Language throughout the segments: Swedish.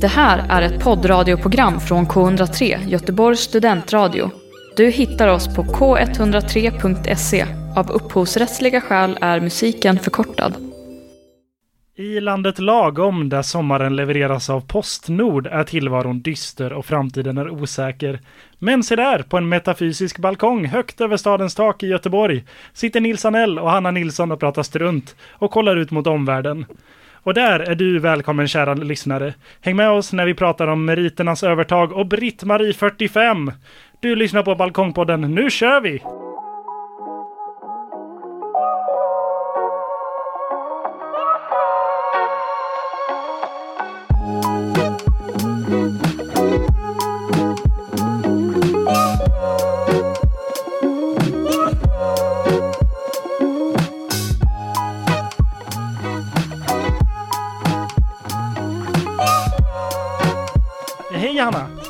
Det här är ett poddradioprogram från K103, Göteborgs studentradio. Du hittar oss på k103.se. Av upphovsrättsliga skäl är musiken förkortad. I landet lagom, där sommaren levereras av Postnord, är tillvaron dyster och framtiden är osäker. Men se där, på en metafysisk balkong högt över stadens tak i Göteborg sitter Nils Anell och Hanna Nilsson och pratar strunt och kollar ut mot omvärlden. Och där är du välkommen kära lyssnare. Häng med oss när vi pratar om meriternas övertag och Britt-Marie 45. Du lyssnar på Balkongpodden, nu kör vi!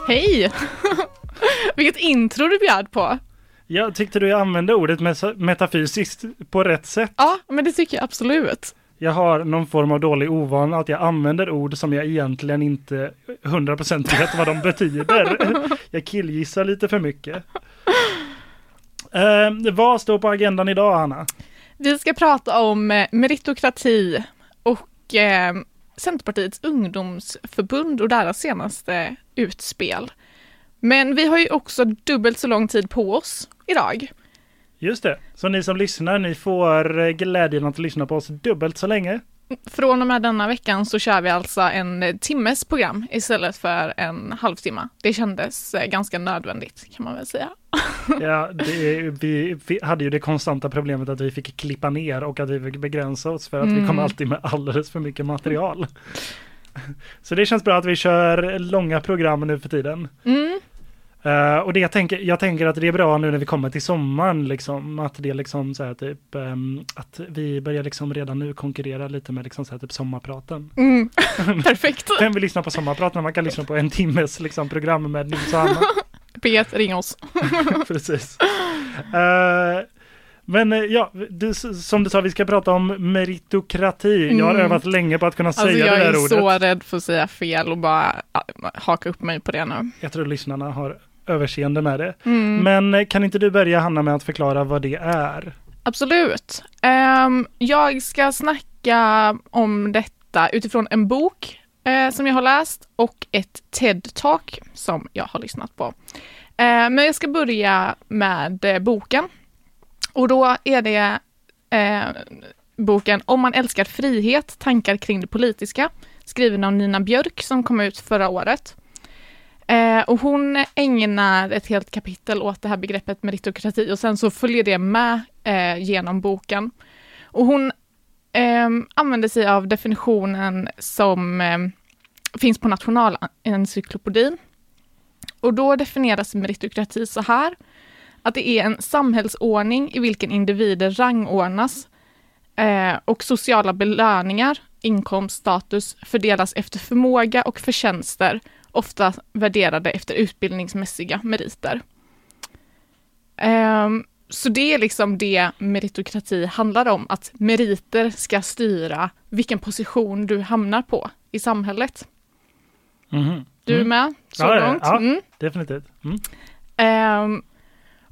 Hej! Vilket intro du bjöd på. Jag tyckte du använde ordet metafysiskt på rätt sätt. Ja, men det tycker jag absolut. Jag har någon form av dålig ovana att jag använder ord som jag egentligen inte 100% vet vad de betyder. Jag killgissar lite för mycket. Eh, vad står på agendan idag, Anna? Vi ska prata om eh, meritokrati och eh, Centerpartiets ungdomsförbund och deras senaste utspel. Men vi har ju också dubbelt så lång tid på oss idag. Just det, så ni som lyssnar, ni får eh, glädjen att lyssna på oss dubbelt så länge. Från och med denna veckan så kör vi alltså en timmes program istället för en halvtimme. Det kändes eh, ganska nödvändigt kan man väl säga. Ja, det, vi, vi hade ju det konstanta problemet att vi fick klippa ner och att vi fick begränsa oss för att vi kom Mm. alltid med alldeles för mycket material. Så det känns bra att vi kör långa program nu för tiden. Mm, Eh, och det jag tänker, jag tänker att det är bra nu när vi kommer till sommaren, liksom, att det är liksom så här typ, ehm, att vi börjar liksom redan nu konkurrera lite med liksom så här typ sommarpraten. mm. Perfekt. Vem vill lyssna på sommarprat när man kan lyssna på en timmes liksom program med Nils och Anna? P1, ring oss. Precis. Eh, men eh, ja, du, som du sa, vi ska prata om meritokrati. Jag har Mm. övat länge på att kunna Alltså säga jag det är där ordet. så rädd för att säga fel och bara haka upp mig på det nu. Jag tror lyssnarna har överseende med det. Mm. Men eh, kan inte du börja Hanna med att förklara vad det är? Absolut. Ehm, jag ska snacka om detta utifrån en bok eh, som jag har läst och ett TED-talk som jag har lyssnat på. Eh, men jag ska börja med eh, boken. Och då är det boken Om man älskar frihet, tankar kring det politiska, skriven av Nina Björk som kom ut förra året. Eh, och hon ägnar ett helt kapitel åt det här begreppet meritokrati och sen så följer det med eh, genom boken. Och hon eh, använder sig av definitionen som eh, finns på Nationalencyklopedin. Och då definieras meritokrati så här, att det är en samhällsordning i vilken individer rangordnas eh, och sociala belöningar, inkomst, status fördelas efter förmåga och förtjänster, ofta värderade efter utbildningsmässiga meriter. Ehm, så det är liksom det meritokrati handlar om, att meriter ska styra vilken position du hamnar på i samhället. Mhm. Du är Mm. med så Ja, ja, långt? ja. Mm. Definitivt. Mm. Ehm,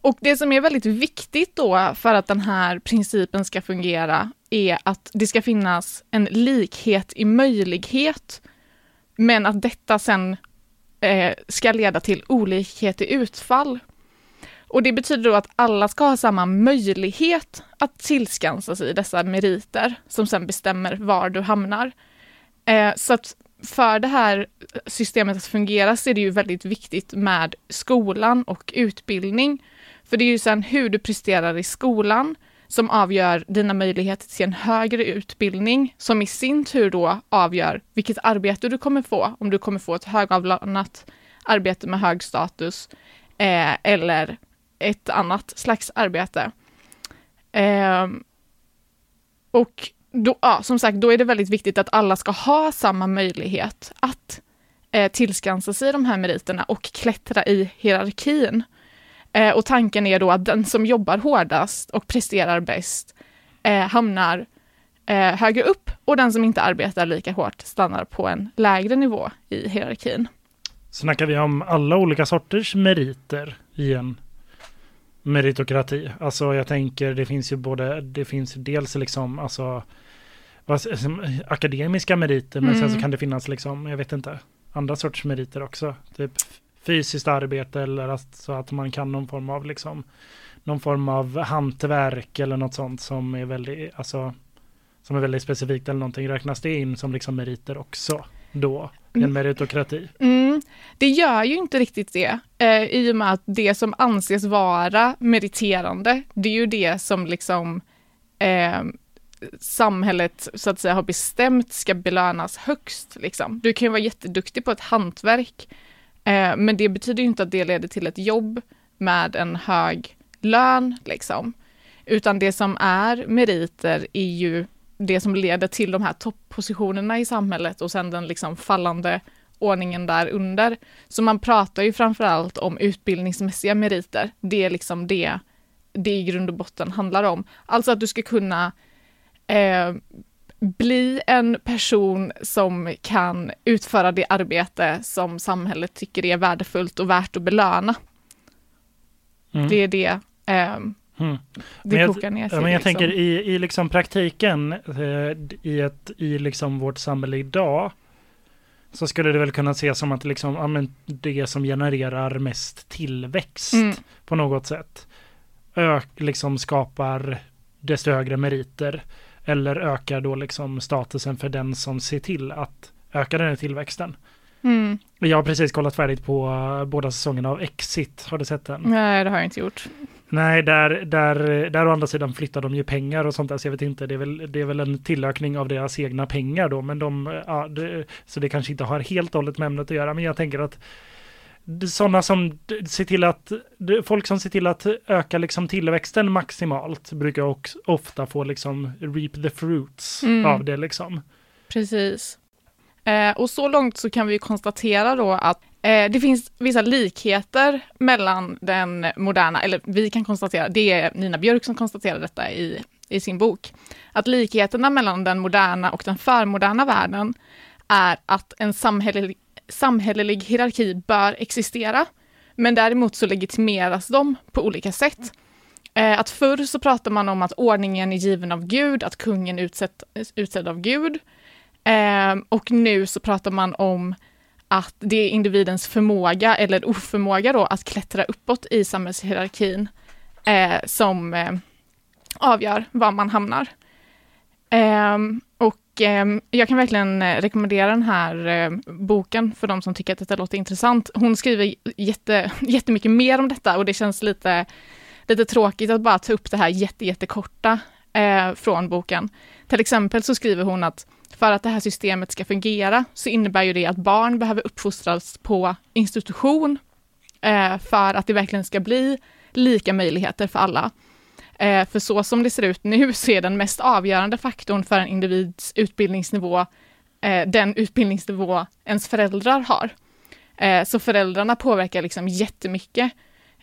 och det som är väldigt viktigt då för att den här principen ska fungera är att det ska finnas en likhet i möjlighet, men att detta sen eh, ska leda till olikhet i utfall. Och det betyder då att alla ska ha samma möjlighet att tillskansa sig dessa meriter som sen bestämmer var du hamnar. Eh, så att för det här systemet att fungera så är det ju väldigt viktigt med skolan och utbildning. För det är ju sen hur du presterar i skolan som avgör dina möjligheter till en högre utbildning, som i sin tur då avgör vilket arbete du kommer få, om du kommer få ett högavlönat arbete med hög status eh, eller ett annat slags arbete. Eh, och då, ja, som sagt, då är det väldigt viktigt att alla ska ha samma möjlighet att eh, tillskansa sig de här meriterna och klättra i hierarkin. Eh, och tanken är då att den som jobbar hårdast och presterar bäst eh, hamnar eh, högre upp och den som inte arbetar lika hårt stannar på en lägre nivå i hierarkin. Snackar vi om alla olika sorters meriter i en meritokrati? Alltså jag tänker det finns ju både, det finns dels liksom alltså akademiska meriter men mm. sen så mm. kan det finnas liksom, jag vet inte, andra sorters meriter också. Typ fysiskt arbete eller att, så att man kan någon form av liksom någon form av hantverk eller något sånt som är väldigt, alltså som är väldigt specifikt eller någonting. Räknas det in som liksom meriter också då? En mm. meritokrati? Mm, det gör ju inte riktigt det, eh, i och med att det som anses vara meriterande, det är ju det som liksom eh, samhället så att säga har bestämt ska belönas högst. Liksom. Du kan ju vara jätteduktig på ett hantverk, eh, men det betyder ju inte att det leder till ett jobb med en hög lön, liksom. Utan det som är meriter är ju det som leder till de här topppositionerna i samhället och sen den liksom fallande ordningen där under. Så man pratar ju framförallt om utbildningsmässiga meriter. Det är liksom det det i grund och botten handlar om. Alltså att du ska kunna eh, bli en person som kan utföra det arbete som samhället tycker är värdefullt och värt att belöna. Mm. Det är det eh, Mm. Det jag, kokar ner sig. Men jag liksom. tänker i, i liksom praktiken eh, i, ett, i liksom vårt samhälle idag så skulle det väl kunna ses som att liksom, ja, men det som genererar mest tillväxt mm. på något sätt ök, liksom skapar desto högre meriter eller ökar då liksom statusen för den som ser till att öka den här tillväxten. Mm. Jag har precis kollat färdigt på uh, båda säsongerna av Exit. Har du sett den? Nej, det har jag inte gjort. Nej, där, där, där å andra sidan flyttar de ju pengar och sånt där, så jag vet inte, det är väl, det är väl en tillökning av deras egna pengar då, men de, ja, det, så det kanske inte har helt och hållet med ämnet att göra, men jag tänker att sådana som ser till att, folk som ser till att öka liksom tillväxten maximalt brukar också ofta få liksom reap the fruits mm. av det liksom. Precis. Eh, och så långt så kan vi konstatera då att eh, det finns vissa likheter mellan den moderna, eller vi kan konstatera, det är Nina Björk som konstaterar detta i, i sin bok, att likheterna mellan den moderna och den förmoderna världen är att en samhällelig, samhällelig hierarki bör existera, men däremot så legitimeras de på olika sätt. Eh, att förr så pratar man om att ordningen är given av Gud, att kungen är utsett, utsedd av Gud, ehm, och nu så pratar man om att det är individens förmåga eller oförmåga då att klättra uppåt i samhällshierarkin eh, som eh, avgör var man hamnar. Ehm, Ehm, jag kan verkligen eh, rekommendera den här eh, boken för de som tycker att detta låter intressant. Hon skriver jätte, jättemycket mer om detta och det känns lite, lite tråkigt att bara ta upp det här jätte, jättekorta eh, från boken. Till exempel så skriver hon att för att det här systemet ska fungera så innebär ju det att barn behöver uppfostras på institution eh, för att det verkligen ska bli lika möjligheter för alla. Eh, för så som det ser ut nu så är den mest avgörande faktorn för en individs utbildningsnivå eh, den utbildningsnivå ens föräldrar har. Eh, så föräldrarna påverkar liksom jättemycket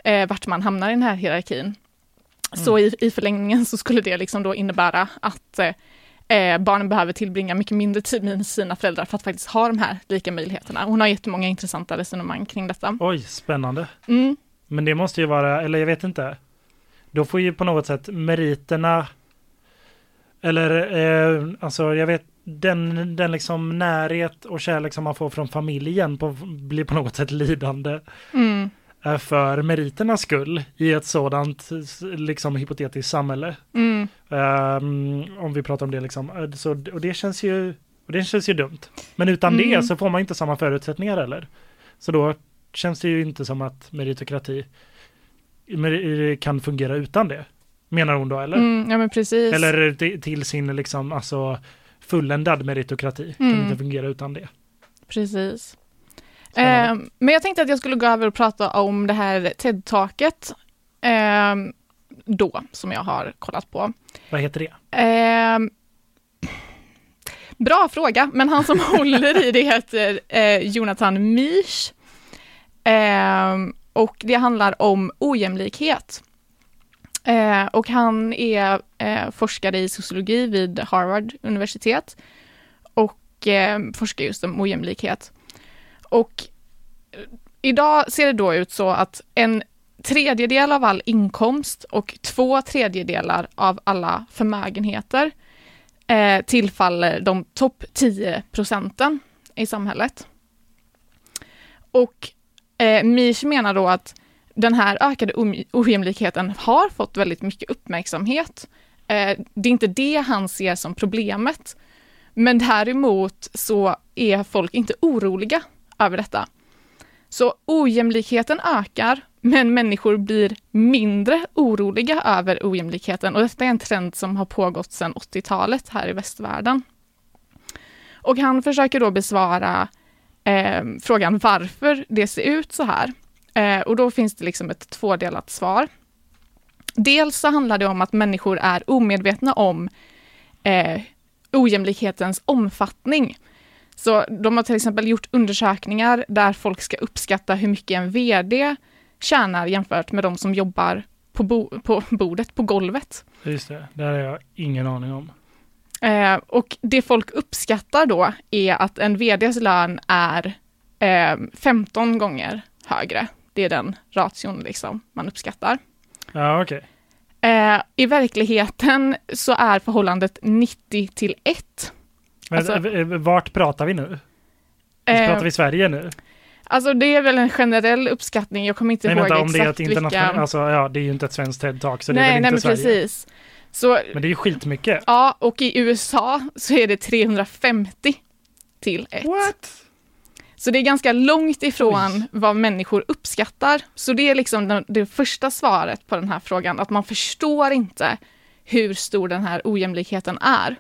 eh, vart man hamnar i den här hierarkin. Mm. Så i, i förlängningen så skulle det liksom då innebära att eh, eh, barnen behöver tillbringa mycket mindre tid med sina föräldrar för att faktiskt ha de här lika möjligheterna. Hon har jättemånga intressanta resonemang kring detta. Oj, spännande. Mm. Men det måste ju vara, eller jag vet inte. Då får ju på något sätt meriterna eller eh, alltså jag vet den, den liksom närhet och kärlek som man får från familjen på, blir på något sätt lidande. Mm för meriternas skull i ett sådant liksom hypotetiskt samhälle. Mm. Um, om vi pratar om det liksom. Så, och det känns ju och det känns ju dumt. Men utan mm. det så får man inte samma förutsättningar heller. Så då känns det ju inte som att meritokrati kan fungera utan det. Menar hon då eller? Mm, ja men precis. Eller till sin liksom alltså fulländad meritokrati. Kan mm. inte fungera utan det. Precis. Eh, men jag tänkte att jag skulle gå över och prata om det här TED-taket eh, då, som jag har kollat på. Vad heter det? Eh, bra fråga, men han som håller i det heter eh, Jonathan Misch. Och det handlar om ojämlikhet. Eh, och han är eh, forskare i sociologi vid Harvard universitet och eh, forskar just om ojämlikhet. Och eh, idag ser det då ut så att en tredjedel av all inkomst och två tredjedelar av alla förmögenheter eh, tillfaller de topp 10 procenten i samhället. Och eh, Mish menar då att den här ökade ojämlikheten har fått väldigt mycket uppmärksamhet. Eh, det är inte det han ser som problemet. Men däremot så är folk inte oroliga över detta. Så ojämlikheten ökar, men människor blir mindre oroliga över ojämlikheten och detta är en trend som har pågått sedan 80-talet här i västvärlden. Och han försöker då besvara eh, frågan varför det ser ut så här. Eh, och då finns det liksom ett tvådelat svar. Dels så handlar det om att människor är omedvetna om eh, ojämlikhetens omfattning. Så de har till exempel gjort undersökningar där folk ska uppskatta hur mycket en VD tjänar jämfört med de som jobbar på, bo på bordet, på golvet. Just det, det har jag ingen aning om. Eh, och det folk uppskattar då är att en VDs lön är eh, 15 gånger högre. Det är den ration liksom man uppskattar. Ja, okej. Okay. Eh, I verkligheten så är förhållandet 90 till 1. Men alltså, eh, vart pratar vi nu? Eh, pratar vi Sverige nu? Alltså det är väl en generell uppskattning, jag kommer inte nej, ihåg vänta, om exakt det är ett vilka... Alltså, ja, det är ju inte ett svenskt TED-talk, så nej, det är väl nej, inte men Sverige. Precis. Så, men det är ju skitmycket. Ja, och i USA så är det 350 till 1. What? Så det är ganska långt ifrån Oj. vad människor uppskattar. Så det är liksom det första svaret på den här frågan, att man förstår inte hur stor den här ojämlikheten är.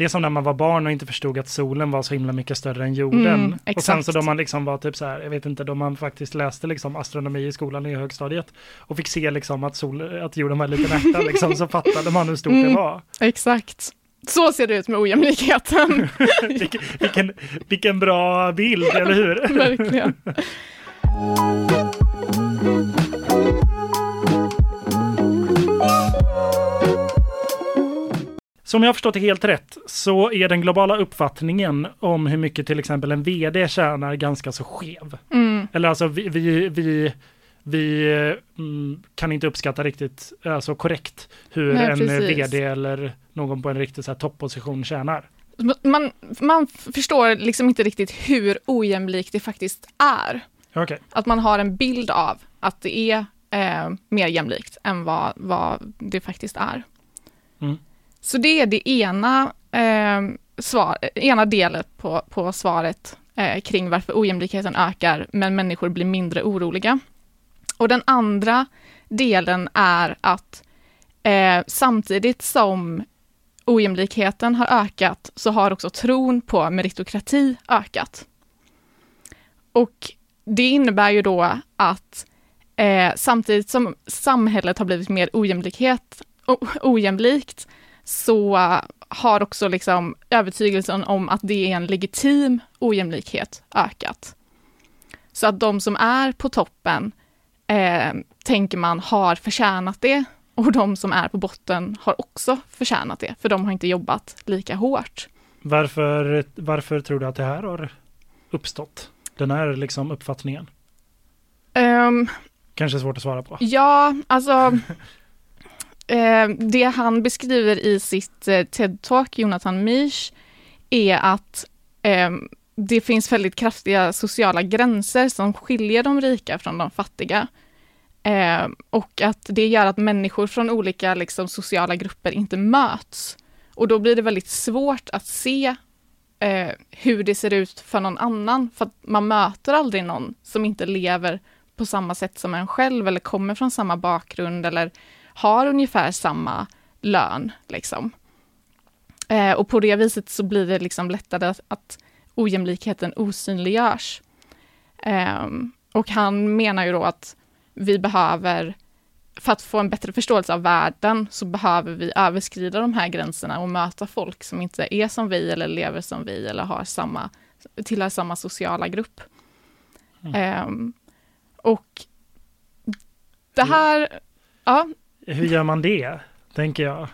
Det är som när man var barn och inte förstod att solen var så himla mycket större än jorden. Mm, och sen så då man liksom var typ så här, jag vet inte, då man faktiskt läste liksom astronomi i skolan i högstadiet och fick se liksom att, sol, att jorden var en liten ärta liksom, så fattade man hur stort mm, det var. Exakt. Så ser det ut med ojämlikheten. vilken, vilken, vilken bra bild, eller hur? Verkligen. Som jag har förstått det helt rätt så är den globala uppfattningen om hur mycket till exempel en vd tjänar ganska så skev. Mm. Eller alltså vi, vi, vi, vi mm, kan inte uppskatta riktigt alltså korrekt hur Nej, en precis. vd eller någon på en riktig så här, topposition tjänar. Man, man förstår liksom inte riktigt hur ojämlikt det faktiskt är. Okay. Att man har en bild av att det är eh, mer jämlikt än vad, vad det faktiskt är. Mm. Så det är det ena, eh, svar, ena delen på, på svaret eh, kring varför ojämlikheten ökar, men människor blir mindre oroliga. Och den andra delen är att eh, samtidigt som ojämlikheten har ökat så har också tron på meritokrati ökat. Och det innebär ju då att eh, samtidigt som samhället har blivit mer ojämlikhet, ojämlikt så har också liksom övertygelsen om att det är en legitim ojämlikhet ökat. Så att de som är på toppen eh, tänker man har förtjänat det och de som är på botten har också förtjänat det, för de har inte jobbat lika hårt. Varför, varför tror du att det här har uppstått? Den här liksom uppfattningen? Um, Kanske svårt att svara på. Ja, alltså Eh, det han beskriver i sitt eh, TED-talk, Jonathan Misch, är att eh, det finns väldigt kraftiga sociala gränser som skiljer de rika från de fattiga. Eh, och att det gör att människor från olika liksom, sociala grupper inte möts. Och då blir det väldigt svårt att se eh, hur det ser ut för någon annan, för att man möter aldrig någon som inte lever på samma sätt som en själv, eller kommer från samma bakgrund, eller har ungefär samma lön. Liksom. Eh, och på det viset så blir det liksom lättare att, att ojämlikheten osynliggörs. Eh, och han menar ju då att vi behöver, för att få en bättre förståelse av världen, så behöver vi överskrida de här gränserna och möta folk som inte är som vi, eller lever som vi, eller har samma, tillhör samma sociala grupp. Mm. Um, och det här, ja. Hur gör man det? Tänker jag.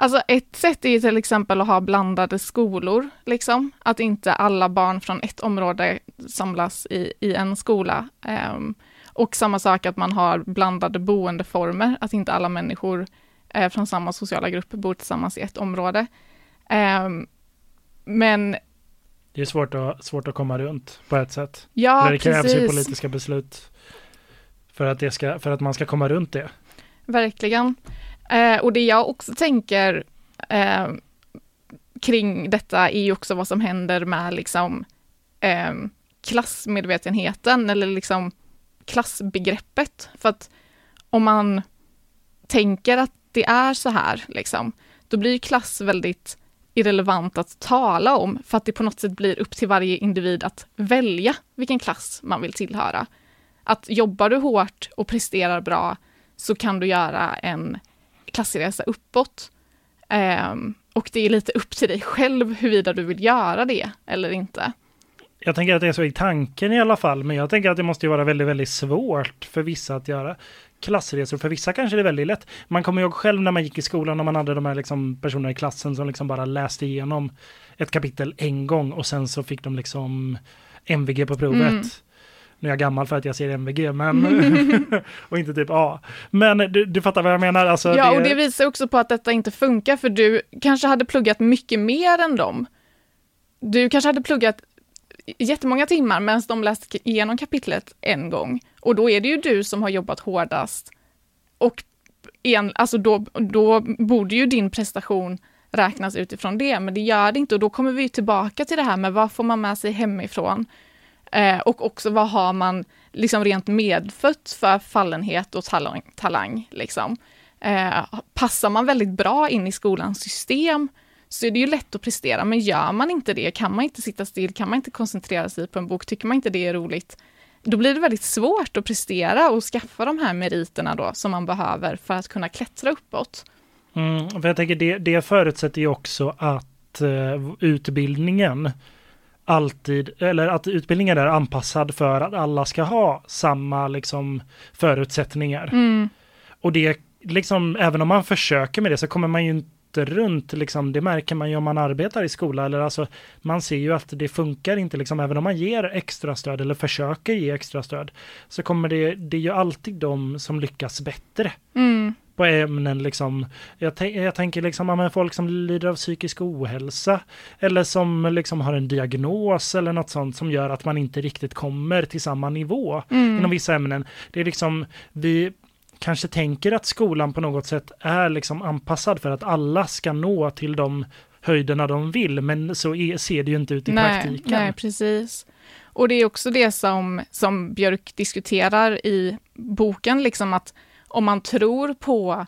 Alltså ett sätt är till exempel att ha blandade skolor, liksom. Att inte alla barn från ett område samlas i, i en skola. Um, och samma sak att man har blandade boendeformer, att inte alla människor eh, från samma sociala grupp bor tillsammans i ett område. Um, men det är svårt att, svårt att komma runt på ett sätt. Ja, Eller det krävs precis. ju politiska beslut för att, det ska, för att man ska komma runt det. Verkligen. Eh, och det jag också tänker eh, kring detta är ju också vad som händer med liksom eh, klassmedvetenheten eller liksom klassbegreppet. För att om man tänker att det är så här, liksom, då blir klass väldigt irrelevant att tala om för att det på något sätt blir upp till varje individ att välja vilken klass man vill tillhöra. Att jobbar du hårt och presterar bra så kan du göra en klassresa uppåt. Um, och det är lite upp till dig själv huruvida du vill göra det eller inte. Jag tänker att det är så i tanken i alla fall, men jag tänker att det måste vara väldigt, väldigt svårt för vissa att göra klassresor. För vissa kanske det är väldigt lätt. Man kommer ihåg själv när man gick i skolan och man hade de här liksom personerna i klassen som liksom bara läste igenom ett kapitel en gång och sen så fick de liksom MVG på provet. Mm. Nu är jag gammal för att jag ser MVG, men och inte typ A. Men du, du fattar vad jag menar? Alltså, ja, det... och det visar också på att detta inte funkar, för du kanske hade pluggat mycket mer än dem. Du kanske hade pluggat jättemånga timmar medan de läst igenom kapitlet en gång. Och då är det ju du som har jobbat hårdast. Och en, alltså då, då borde ju din prestation räknas utifrån det, men det gör det inte. Och då kommer vi tillbaka till det här med vad får man med sig hemifrån? Eh, och också vad har man liksom rent medfött för fallenhet och talang? talang liksom. eh, passar man väldigt bra in i skolans system så är det ju lätt att prestera, men gör man inte det, kan man inte sitta still, kan man inte koncentrera sig på en bok, tycker man inte det är roligt, då blir det väldigt svårt att prestera och skaffa de här meriterna då som man behöver för att kunna klättra uppåt. Mm, för jag tänker det, det förutsätter ju också att eh, utbildningen alltid, eller att utbildningen är anpassad för att alla ska ha samma liksom förutsättningar. Mm. Och det liksom, även om man försöker med det så kommer man ju inte runt, liksom, det märker man ju om man arbetar i skola, eller alltså man ser ju att det funkar inte, liksom, även om man ger extra stöd eller försöker ge extra stöd, så kommer det, det är ju alltid de som lyckas bättre. Mm. På ämnen liksom, jag, jag tänker liksom, med folk som lider av psykisk ohälsa, eller som liksom har en diagnos eller något sånt som gör att man inte riktigt kommer till samma nivå mm. inom vissa ämnen. Det är liksom, vi, kanske tänker att skolan på något sätt är liksom anpassad för att alla ska nå till de höjderna de vill, men så är, ser det ju inte ut i nej, praktiken. Nej, precis. Och det är också det som, som Björk diskuterar i boken, liksom att om man tror på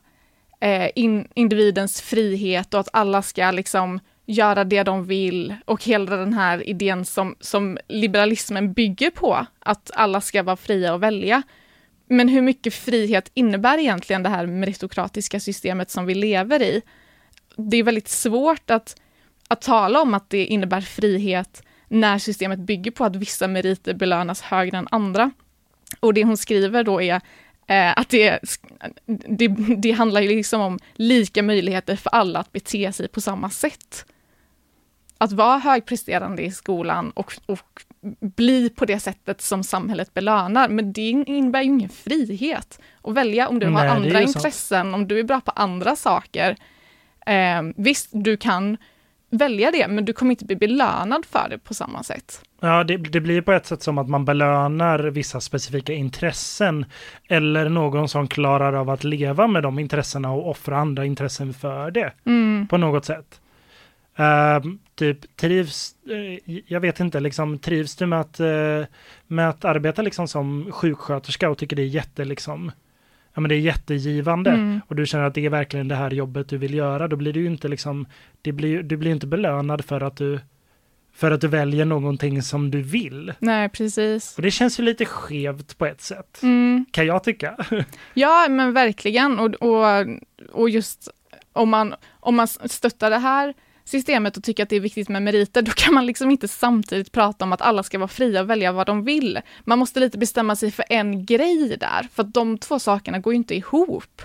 eh, in, individens frihet och att alla ska liksom göra det de vill och hela den här idén som, som liberalismen bygger på, att alla ska vara fria att välja, men hur mycket frihet innebär egentligen det här meritokratiska systemet som vi lever i? Det är väldigt svårt att, att tala om att det innebär frihet när systemet bygger på att vissa meriter belönas högre än andra. Och det hon skriver då är att det, det, det handlar ju liksom om lika möjligheter för alla att bete sig på samma sätt. Att vara högpresterande i skolan och, och bli på det sättet som samhället belönar, men det innebär ju ingen frihet att välja om du Nej, har andra intressen, sant. om du är bra på andra saker. Eh, visst, du kan välja det, men du kommer inte bli belönad för det på samma sätt. Ja, det, det, blir på ett sätt som att man belönar vissa specifika intressen eller någon som klarar av att leva med de intressena och offra andra intressen för det mm. på något sätt. Uh, typ trivs, uh, jag vet inte, liksom trivs du med att, uh, med att arbeta liksom som sjuksköterska och tycker det är jätte liksom, ja men det är jättegivande Mm. och du känner att det är verkligen det här jobbet du vill göra, då blir du ju inte liksom, det blir, du blir inte belönad för att du för att du väljer någonting som du vill. Nej, precis. Och det känns ju lite skevt på ett sätt, Mm. kan jag tycka. Ja, men verkligen. Och, och, och just om man, om man stöttar det här systemet och tycker att det är viktigt med meriter, då kan man liksom inte samtidigt prata om att alla ska vara fria och välja vad de vill. Man måste lite bestämma sig för en grej där, för att de två sakerna går ju inte ihop.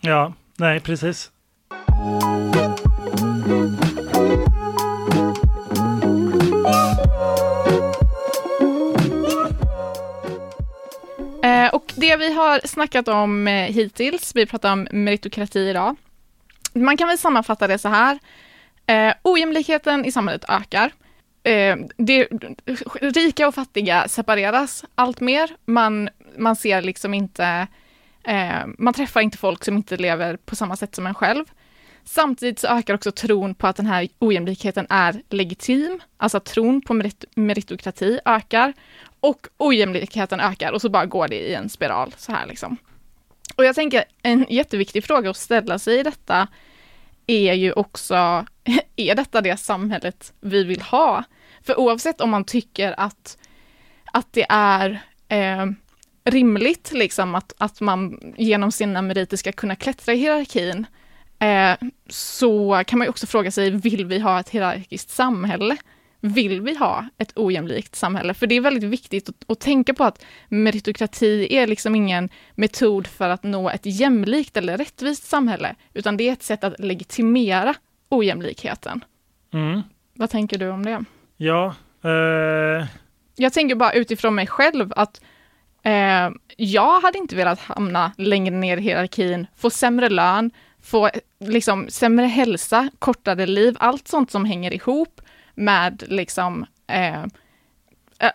Ja, nej precis. Eh, och det vi har snackat om eh, hittills, vi pratar om meritokrati idag. Man kan väl sammanfatta det så här. Eh, ojämlikheten i samhället ökar. Eh, det, rika och fattiga separeras allt mer. Man, man ser liksom inte, eh, man träffar inte folk som inte lever på samma sätt som en själv. Samtidigt så ökar också tron på att den här ojämlikheten är legitim, alltså att tron på merit meritokrati ökar och ojämlikheten ökar och så bara går det i en spiral så här liksom. Och jag tänker en jätteviktig fråga att ställa sig i detta är ju också, är detta det samhället vi vill ha? För oavsett om man tycker att, att det är eh, rimligt liksom att, att man genom sina meriter ska kunna klättra i hierarkin, eh, så kan man ju också fråga sig, vill vi ha ett hierarkiskt samhälle? Vill vi ha ett ojämlikt samhälle? För det är väldigt viktigt att, att, tänka på att meritokrati är liksom ingen metod för att nå ett jämlikt eller rättvist samhälle, utan det är ett sätt att legitimera ojämlikheten. Mm. Vad tänker du om det? Ja. Eh... Jag tänker bara utifrån mig själv att eh, jag hade inte velat hamna längre ner i hierarkin, få sämre lön, få liksom sämre hälsa, kortare liv, allt sånt som hänger ihop med liksom eh,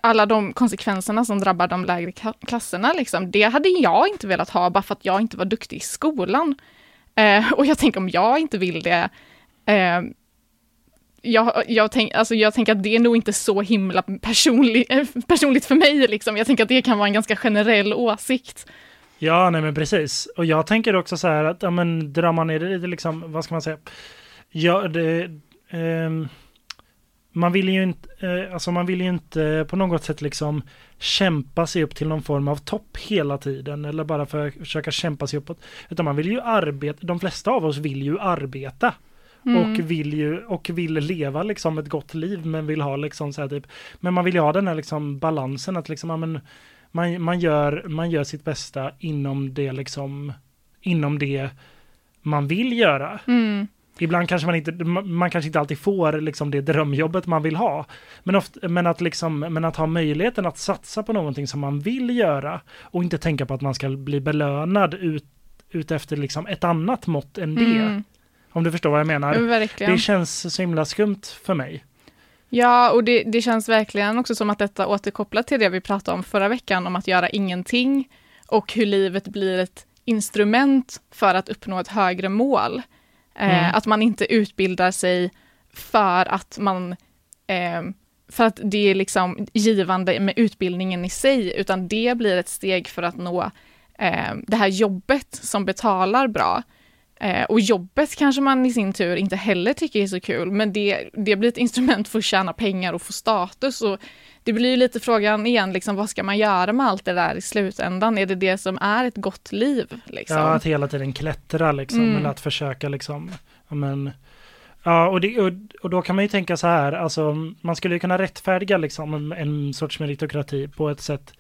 alla de konsekvenserna som drabbar de lägre klasserna. Liksom. Det hade jag inte velat ha bara för att jag inte var duktig i skolan. Eh, och jag tänker om jag inte vill det, eh, jag, jag, tänk, alltså jag tänker att det är nog inte så himla personlig, personligt för mig. Liksom. Jag tänker att det kan vara en ganska generell åsikt. Ja, nej men precis. Och jag tänker också så här att, ja men drar man ner det lite liksom, vad ska man säga? Ja, det, eh, man vill ju inte, eh, alltså man vill ju inte på något sätt liksom kämpa sig upp till någon form av topp hela tiden eller bara för att försöka kämpa sig uppåt. Utan man vill ju arbeta, de flesta av oss vill ju arbeta. Mm. Och vill ju och vill leva liksom ett gott liv men vill ha liksom så här typ Men man vill ju ha den här liksom balansen att liksom ja, men, man, man, gör, man gör sitt bästa inom det liksom inom det man vill göra. Mm. Ibland kanske man inte, man kanske inte alltid får liksom det drömjobbet man vill ha. Men, ofta, men, att liksom, men att ha möjligheten att satsa på någonting som man vill göra och inte tänka på att man ska bli belönad ut, ut efter liksom ett annat mått än det. Mm. Om du förstår vad jag menar. Verkligen. Det känns så himla skumt för mig. Ja, och det, det känns verkligen också som att detta återkopplar till det vi pratade om förra veckan, om att göra ingenting och hur livet blir ett instrument för att uppnå ett högre mål. Eh, mm. att man inte utbildar sig för att man eh, för att det är liksom givande med utbildningen i sig, utan det blir ett steg för att nå eh, det här jobbet som betalar bra. Eh, och jobbet kanske man i sin tur inte heller tycker är så kul, men det, det blir ett instrument för att tjäna pengar och få status. Och det blir ju lite frågan igen, liksom, vad ska man göra med allt det där i slutändan? Är det det som är ett gott liv? Liksom? Ja, att hela tiden klättra liksom, mm. eller att försöka liksom, ja men, Ja, och, det, och, och, då kan man ju tänka så här, alltså man skulle ju kunna rättfärdiga liksom en, en sorts meritokrati på ett sätt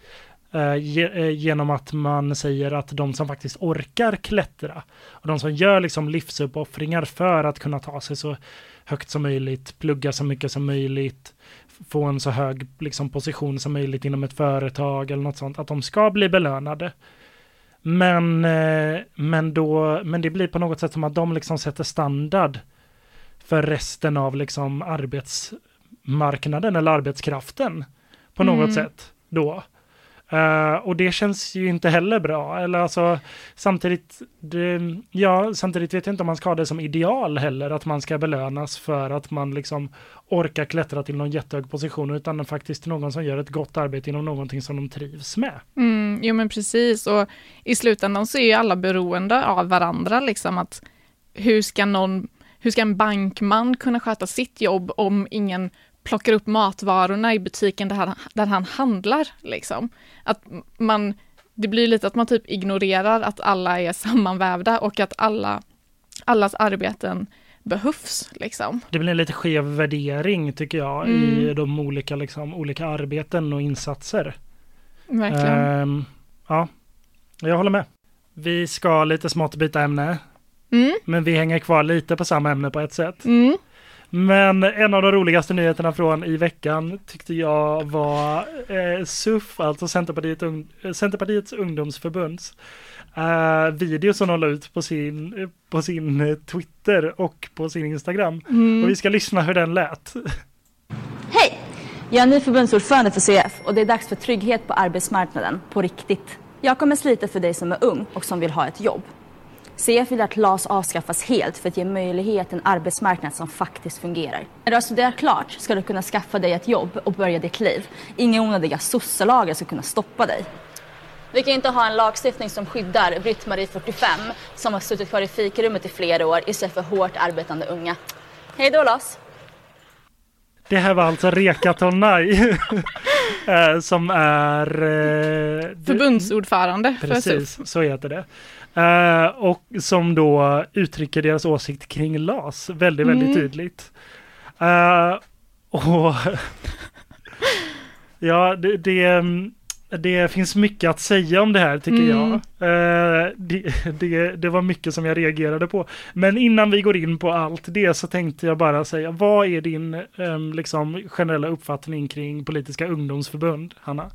Eh, eh, genom att man säger att de som faktiskt orkar klättra och de som gör liksom livsuppoffringar för att kunna ta sig så högt som möjligt, plugga så mycket som möjligt, få en så hög liksom, position som möjligt inom ett företag eller något sånt, att de ska bli belönade. Men, eh, men, då, men det blir på något sätt som att de liksom sätter standard för resten av liksom arbetsmarknaden eller arbetskraften på något mm. sätt då. Uh, och det känns ju inte heller bra. Eller alltså, samtidigt, det, ja, samtidigt vet jag inte om man ska ha det som ideal heller, att man ska belönas för att man liksom orkar klättra till någon jättehög position, utan faktiskt någon som gör ett gott arbete inom någonting som de trivs med. Mm, jo men precis, och i slutändan så är ju alla beroende av varandra, liksom att hur ska någon hur ska en bankman kunna sköta sitt jobb om ingen plockar upp matvarorna i butiken där han, där han handlar. Liksom. Att man, det blir lite att man typ ignorerar att alla är sammanvävda och att alla, allas arbeten behövs. Liksom. Det blir en lite skev värdering tycker jag mm. i de olika, liksom, olika arbeten och insatser. Verkligen. Um, ja, jag håller med. Vi ska lite smått byta ämne, Mm, men vi hänger kvar lite på samma ämne på ett sätt. mm, Men en av de roligaste nyheterna från i veckan tyckte jag var eh, SUF, alltså Centerpartiet, Centerpartiets ungdomsförbunds eh, video som de la ut på sin, på sin Twitter och på sin Instagram. mm. Och vi ska lyssna hur den lät. Hej! Jag är ny förbundsordförande för CF och det är dags för trygghet på arbetsmarknaden, på riktigt. Jag kommer slita för dig som är ung och som vill ha ett jobb. CF vill att LAS avskaffas helt för att ge möjlighet en arbetsmarknad som faktiskt fungerar. När du har studerat klart ska du kunna skaffa dig ett jobb och börja ditt liv. Inga onödiga sosselagar ska kunna stoppa dig. Vi kan inte ha en lagstiftning som skyddar Britt-Marie 45 som har suttit kvar i fikarummet i flera år istället för hårt arbetande unga. Hej då LAS! Det här var alltså Reka Tolnaj eh, som är... eh, Förbundsordförande för. Precis, så heter det. Eh, och som då uttrycker deras åsikt kring LAS väldigt, väldigt Mm. tydligt. Eh, och ja, det, det, det finns mycket att säga om det här tycker Mm. jag. Eh, det, det, det var mycket som jag reagerade på. Men innan vi går in på allt det så tänkte jag bara säga, vad är din eh, liksom, generella uppfattning kring politiska ungdomsförbund, Hanna?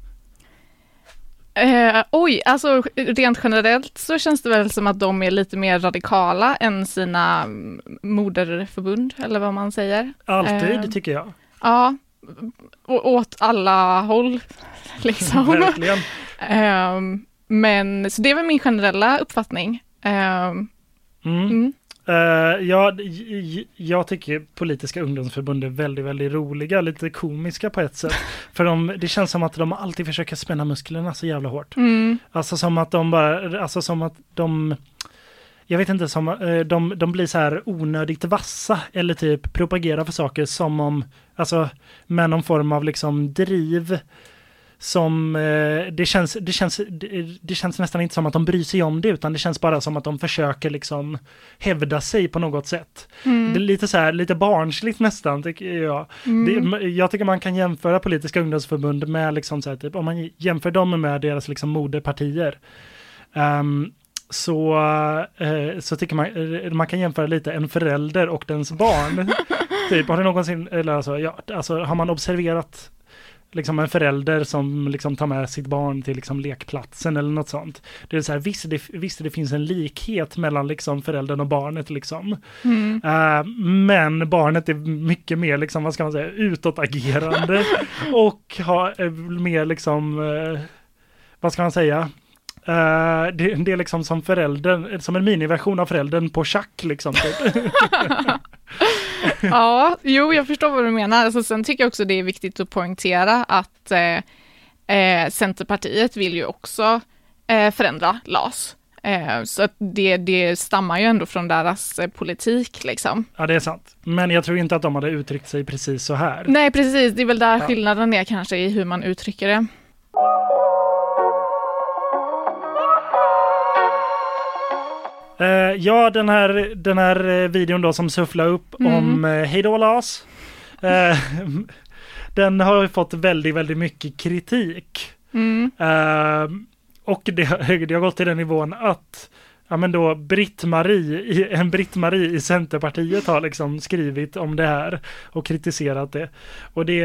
Eh, oj, alltså rent generellt så känns det väl som att de är lite mer radikala än sina moderförbund, eller vad man säger. Alltid, Eh, tycker jag. Ja, åt alla håll, liksom. Verkligen. Ehm, men, så det är väl min generella uppfattning. Ehm, Mm. mm. Eh, ja, jag tycker politiska ungdomsförbund är väldigt, väldigt roliga, lite komiska på ett sätt. För de, det känns som att de alltid försöker spänna musklerna så jävla hårt. Mm. Alltså som att de bara, alltså som att de, jag vet inte, som, eh, de, de blir så här onödigt vassa eller typ propagerar för saker som om, alltså med någon form av liksom driv som, eh, det känns, det känns, det, det känns nästan inte som att de bryr sig om det utan det känns bara som att de försöker liksom hävda sig på något sätt. Mm. Det är lite så här, lite barnsligt nästan tycker jag. Mm. Det, jag tycker man kan jämföra politiska ungdomsförbund med liksom så här, typ, om man jämför dem med deras liksom moderpartier. Ehm, så, eh, så tycker man, eh, man kan jämföra lite en förälder och dens barn. typ, har du någonsin, eller alltså, ja, alltså har man observerat liksom en förälder som liksom tar med sitt barn till liksom lekplatsen eller något sånt. Det är så här, visst det, visst det finns en likhet mellan liksom föräldern och barnet liksom. Mm. Eh, men barnet är mycket mer, liksom, vad ska man säga, utåtagerande och har eh, mer liksom, eh, vad ska man säga, Eh, det, det är liksom som föräldern, som en miniversion av föräldern på schack liksom. Ja, jo, jag förstår vad du menar. Alltså, sen tycker jag också det är viktigt att poängtera att eh, eh, Centerpartiet vill ju också eh, förändra LAS. Eh, så att det, det stammar ju ändå från deras eh, politik liksom. ja, det är sant. Men jag tror inte att de hade uttryckt sig precis så här. Nej, precis. Det är väl där Ja. skillnaden är kanske i hur man uttrycker det. Eh, ja, den här, den här eh, videon då som sufflar upp Mm. om uh, Hejdå LAS. Eh, den har ju fått väldigt, väldigt mycket kritik. Mm. Eh, och det, det har gått till den nivån att ja, men då Britt-Marie, en Britt-Marie i Centerpartiet har liksom skrivit om det här och kritiserat det. Och det,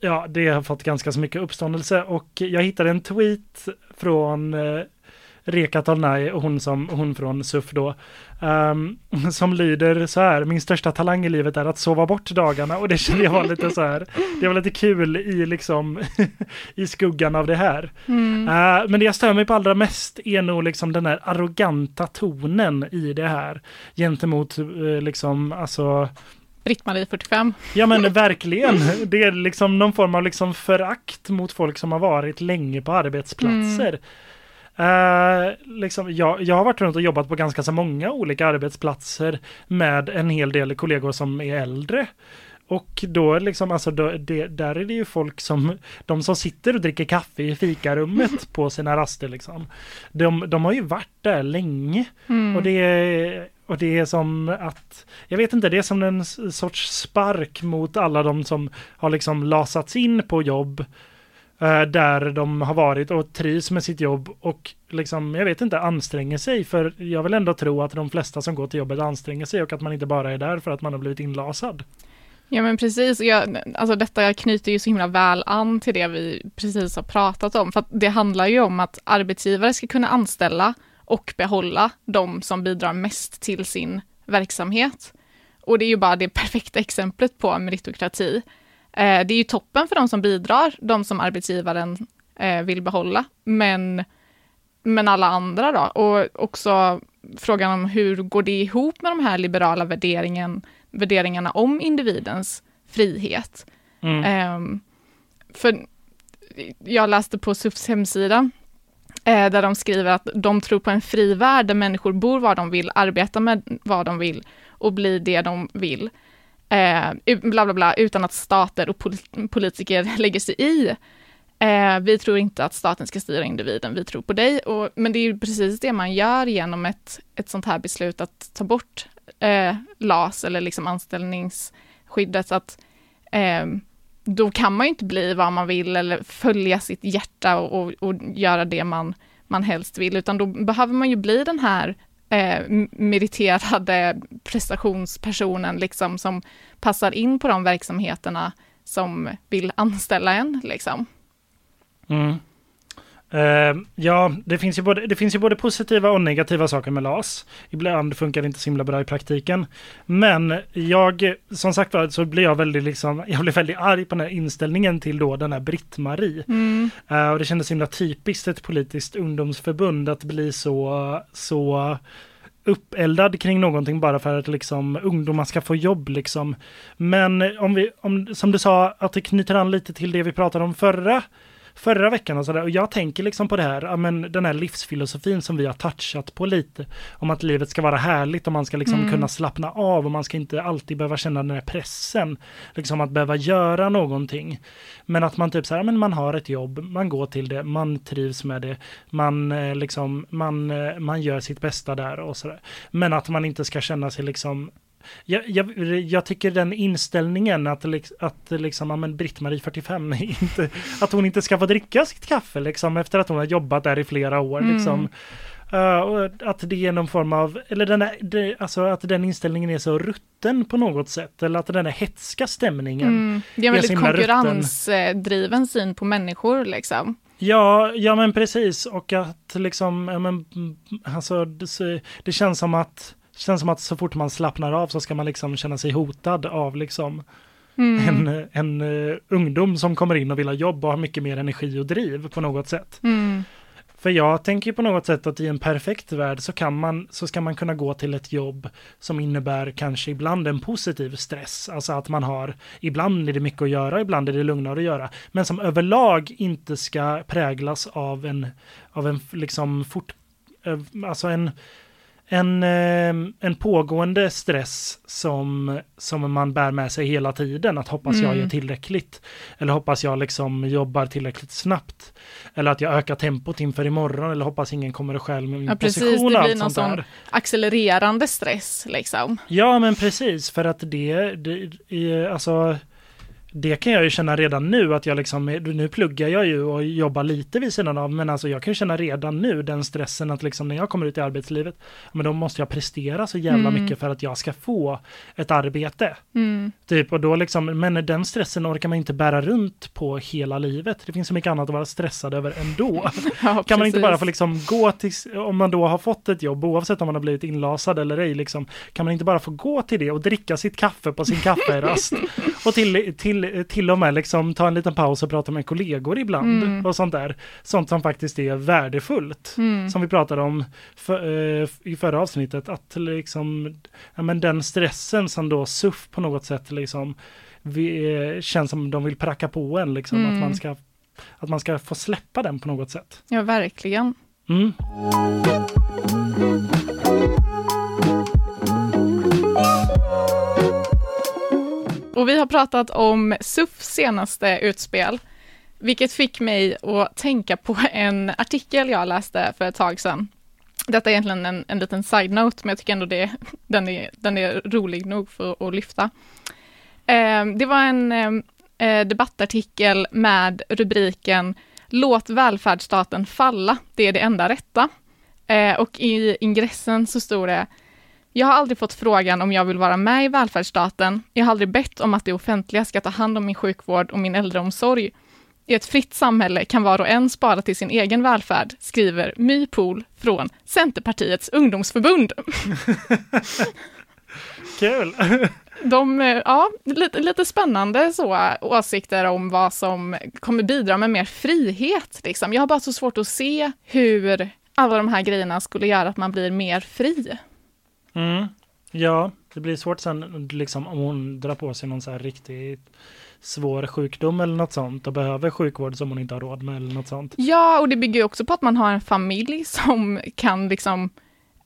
ja, det har fått ganska så mycket uppståndelse och jag hittade en tweet från eh, Reka Tolnaj och hon, som, hon från SUF då, ehm, som lyder så här, min största talang i livet är att sova bort dagarna och det kände jag var lite så här, det var lite kul i liksom, i skuggan av det här. Mm. Eh, men det jag stör mig på allra mest är nog liksom den här arroganta tonen i det här gentemot eh, liksom, alltså, Britt-Marie 45. ja men verkligen, det är liksom någon form av liksom förakt mot folk som har varit länge på arbetsplatser. Eh, liksom, jag, jag har varit runt och jobbat på ganska så många olika arbetsplatser med en hel del kollegor som är äldre. Och då liksom, alltså då, det, där är det ju folk som, de som sitter och dricker kaffe i fikarummet på sina raster liksom. De, de har ju varit där länge. Mm. Och det är, och det är som att, jag vet inte, det är som en sorts spark mot alla de som har liksom lasats in på jobb Eh, där de har varit och trivs med sitt jobb och liksom, jag vet inte, anstränger sig. För jag vill ändå tro att de flesta som går till jobbet anstränger sig och att man inte bara är där för att man har blivit inlasad. Ja men precis, jag, alltså detta knyter ju så himla väl an till det vi precis har pratat om, för att det handlar ju om att arbetsgivare ska kunna anställa och behålla de som bidrar mest till sin verksamhet. Och det är ju bara det perfekta exemplet på meritokrati. Eh, det är ju toppen för de som bidrar, de som arbetsgivaren eh, vill behålla, men, men alla andra då? Och också frågan om hur går det ihop med de här liberala värderingen, värderingarna om individens frihet? Mm. Eh, för jag läste på SUFs hemsida eh, där de skriver att de tror på en fri värld där människor bor var de vill, arbetar med vad de vill och blir det de vill. Eh, bla bla bla, utan att stater och politiker lägger sig i. Eh, vi tror inte att staten ska styra individen, vi tror på dig. Och, men det är ju precis det man gör genom ett, ett sånt här beslut att ta bort eh, LAS eller liksom anställningsskyddet. Att, eh, då kan man ju inte bli vad man vill eller följa sitt hjärta och, och, och göra det man, man helst vill, utan då behöver man ju bli den här eh, meriterade prestationspersonen liksom som passar in på de verksamheterna som vill anställa en liksom. Mm. Uh, ja, det finns, ju både, det finns ju både positiva och negativa saker med LAS. Ibland funkar det inte så himla bra i praktiken. Men jag, som sagt var, så blir jag väldigt liksom, jag blir väldigt arg på den här inställningen till då den här Britt-Marie. Mm. Uh, och det kändes himla typiskt ett politiskt ungdomsförbund att bli så, så uppeldad kring någonting bara för att liksom ungdomar ska få jobb liksom. Men om vi, om, som du sa, att det knyter an lite till det vi pratade om förra förra veckan och sådär. Och jag tänker liksom på det här, ja, men den här livsfilosofin som vi har touchat på lite. Om att livet ska vara härligt och man ska liksom Mm. kunna slappna av och man ska inte alltid behöva känna den här pressen. Liksom att behöva göra någonting. Men att man typ så här, ja, men man har ett jobb, man går till det, man trivs med det, man eh, liksom, man, eh, man gör sitt bästa där och sådär. Men att man inte ska känna sig liksom jag, jag, jag tycker den inställningen att, liks- att liksom, ja, men Britt-Marie 45, inte, att hon inte ska få dricka sitt kaffe liksom, efter att hon har jobbat där i flera år. Mm. Liksom. Uh, och att det är någon form av, eller den är, det, alltså att den inställningen är så rutten på något sätt, eller att den är hetska stämningen. Mm. Det är en väldigt rutten. konkurrensdriven syn på människor liksom. Ja, ja men precis och att liksom, men, alltså det, det känns som att känns som att så fort man slappnar av så ska man liksom känna sig hotad av liksom Mm. en, en uh, ungdom som kommer in och vill ha jobb och har mycket mer energi och driv på något sätt. Mm. För jag tänker på något sätt att i en perfekt värld så kan man, så ska man kunna gå till ett jobb som innebär kanske ibland en positiv stress. Alltså att man har, ibland är det mycket att göra, ibland är det lugnare att göra. Men som överlag inte ska präglas av en, av en liksom fort, eh, alltså en, en, eh, en pågående stress som, som man bär med sig hela tiden. Att hoppas jag Mm. gör tillräckligt. Eller hoppas jag liksom jobbar tillräckligt snabbt. Eller att jag ökar tempot inför imorgon. Eller hoppas ingen kommer och stjäl min Ja, precis. position Det blir någon sån- Accelererande stress liksom. Ja men precis för att det, det alltså det kan jag ju känna redan nu att jag liksom, nu pluggar jag ju och jobbar lite vid sidan av, men alltså jag kan känna redan nu den stressen att liksom när jag kommer ut i arbetslivet, men då måste jag prestera så jävla Mm. mycket för att jag ska få ett arbete. Mm. Typ, och då liksom, men den stressen orkar man inte bära runt på hela livet. Det finns så mycket annat att vara stressad över ändå. Ja, Kan man inte bara få liksom gå till, om man då har fått ett jobb, oavsett om man har blivit inlasad eller ej, liksom, kan man inte bara få gå till det och dricka sitt kaffe på sin kafferast? och till, till, till och med liksom ta en liten paus och prata med kollegor ibland Mm. och sånt där. Sånt som faktiskt är värdefullt. Mm. Som vi pratade om för, eh, i förra avsnittet, att liksom, ja, men den stressen som då SUF på något sätt liksom, vi, eh, känns som de vill pracka på en, liksom, Mm. att, man ska, att man ska få släppa den på något sätt. Ja, verkligen. Mm. Och vi har pratat om SUFs senaste utspel, vilket fick mig att tänka på en artikel jag läste för ett tag sedan. Detta är egentligen en, en liten side-note, men jag tycker ändå det, den, är, den är rolig nog för att lyfta. Eh, det var en, ehm, eh, debattartikel med rubriken Låt välfärdsstaten falla, det är det enda rätta. Eh, och i ingressen så stod det jag har aldrig fått frågan om jag vill vara med i välfärdsstaten. Jag har aldrig bett om att det offentliga ska ta hand om min sjukvård och min äldreomsorg. I ett fritt samhälle kan var och en spara till sin egen välfärd, skriver My Pool från Centerpartiets ungdomsförbund. Kul! De, eh, ja, lite, lite spännande så, åsikter om vad som kommer bidra med mer frihet. Liksom. Jag har bara så svårt att se hur alla de här grejerna skulle göra att man blir mer fri. Mm. Ja, det blir svårt sen liksom om hon drar på sig någon så här riktigt svår sjukdom eller något sånt och behöver sjukvård som hon inte har råd med eller något sånt. Ja, och det bygger ju också på att man har en familj som kan liksom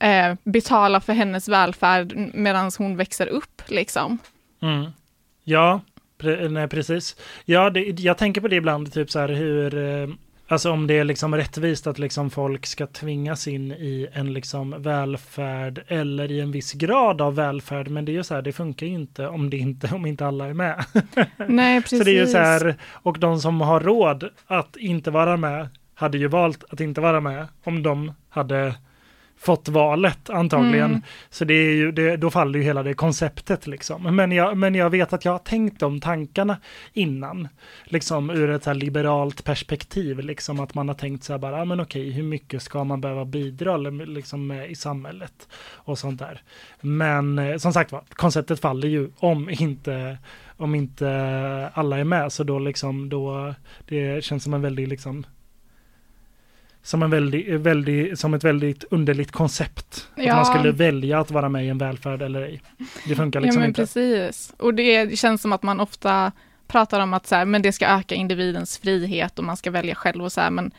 eh, betala för hennes välfärd medan hon växer upp liksom. Mm. Ja, pre nej, precis. Ja, det, jag tänker på det ibland, typ så här hur eh, Alltså om det är liksom rättvist att liksom folk ska tvingas in i en liksom välfärd eller i en viss grad av välfärd. Men det är ju så här, det funkar ju inte om, det inte, om inte alla är med. Nej, precis. så det är ju så här, och de som har råd att inte vara med hade ju valt att inte vara med om de hade fått valet antagligen. Mm. Så det är ju, det, då faller ju hela det konceptet liksom. Men jag, men jag vet att jag har tänkt de tankarna innan. Liksom ur ett så liberalt perspektiv, liksom att man har tänkt så här bara, ja men okej, hur mycket ska man behöva bidra liksom med i samhället och sånt där. Men eh, som sagt var, konceptet faller ju om inte om inte alla är med så då liksom då det känns som en väldigt liksom som, en väldigt, väldigt, som ett väldigt underligt koncept. Ja. Att man skulle välja att vara med i en välfärd eller ej. Det funkar liksom ja, men inte. Precis. Och det känns som att man ofta pratar om att så här, men det ska öka individens frihet och man ska välja själv och så här, men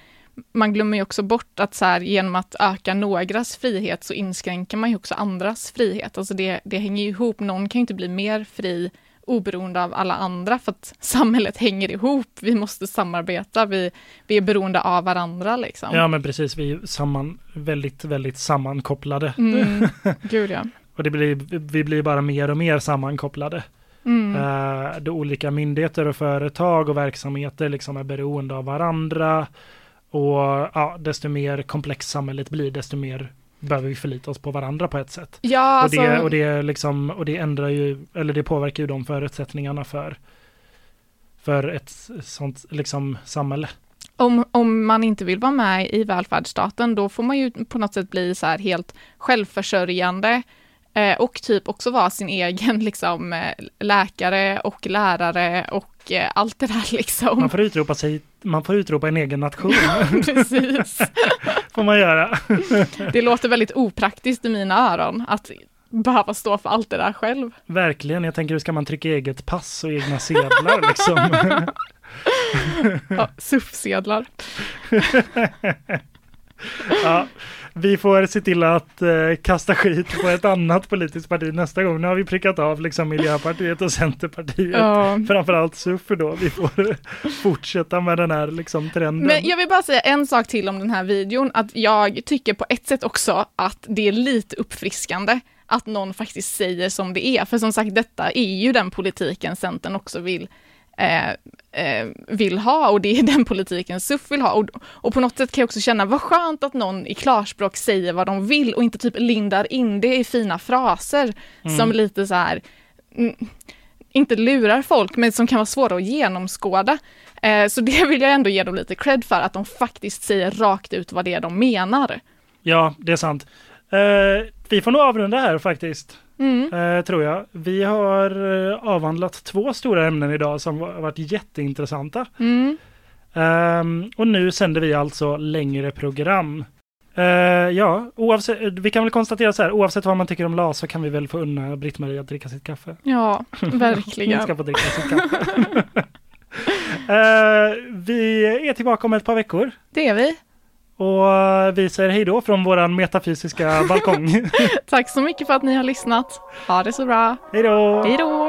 man glömmer ju också bort att så här, genom att öka någras frihet så inskränker man ju också andras frihet. Alltså det, det hänger ihop, någon kan ju inte bli mer fri oberoende av alla andra för att samhället hänger ihop. Vi måste samarbeta, vi, vi är beroende av varandra liksom. Ja men precis, vi är samman, väldigt, väldigt sammankopplade. Mm. Gud ja. och det blir, vi blir bara mer och mer sammankopplade. Mm. Uh, då olika myndigheter och företag och verksamheter liksom är beroende av varandra. Och ja, desto mer komplext samhället blir, desto mer behöver vi förlita oss på varandra på ett sätt. Ja, och, det, alltså... och, det liksom, och det ändrar ju, eller det påverkar ju de förutsättningarna för, för ett sånt liksom samhälle. Om, om man inte vill vara med i välfärdsstaten, då får man ju på något sätt bli så här helt självförsörjande eh, och typ också vara sin egen liksom, eh, läkare och lärare och eh, allt det där liksom. Man får utropa sig man får utropa en egen nation. Precis. får man göra. det låter väldigt opraktiskt i mina öron att behöva stå för allt det där själv. Verkligen, jag tänker hur ska man trycka eget pass och egna sedlar liksom? ja, SUF-sedlar. ja, vi får se till att eh, kasta skit på ett annat politiskt parti nästa gång. Nu har vi prickat av liksom Miljöpartiet och Centerpartiet. Ja. Framförallt SUF då. Vi får fortsätta med den här liksom trenden. Men jag vill bara säga en sak till om den här videon. Att jag tycker på ett sätt också att det är lite uppfriskande att någon faktiskt säger som det är. För som sagt, detta är ju den politiken Centern också vill eh, eh, vill ha och det är den politiken SUF vill ha. Och, och på något sätt kan jag också känna, vad skönt att någon i klarspråk säger vad de vill och inte typ lindar in det i fina fraser mm. som lite så här, mm, inte lurar folk, men som kan vara svåra att genomskåda. Eh, så det vill jag ändå ge dem lite cred för, att de faktiskt säger rakt ut vad det är de menar. Ja, det är sant. Eh, vi får nog avrunda här faktiskt. Mm. Eh, tror jag. Vi har eh, avhandlat två stora ämnen idag som har varit jätteintressanta. Mm. Um, och nu sänder vi alltså längre program. Uh, ja, oavsett, vi kan väl konstatera så här, oavsett vad man tycker om LAS så kan vi väl få unna Britt-Marie att dricka sitt kaffe. Ja, verkligen. Hon ska få dricka sitt kaffe. uh, vi är tillbaka om ett par veckor. Det är vi. Och vi säger hej då från våran metafysiska balkong. Tack så mycket för att ni har lyssnat. Ha det så bra. Hej då! Hej då!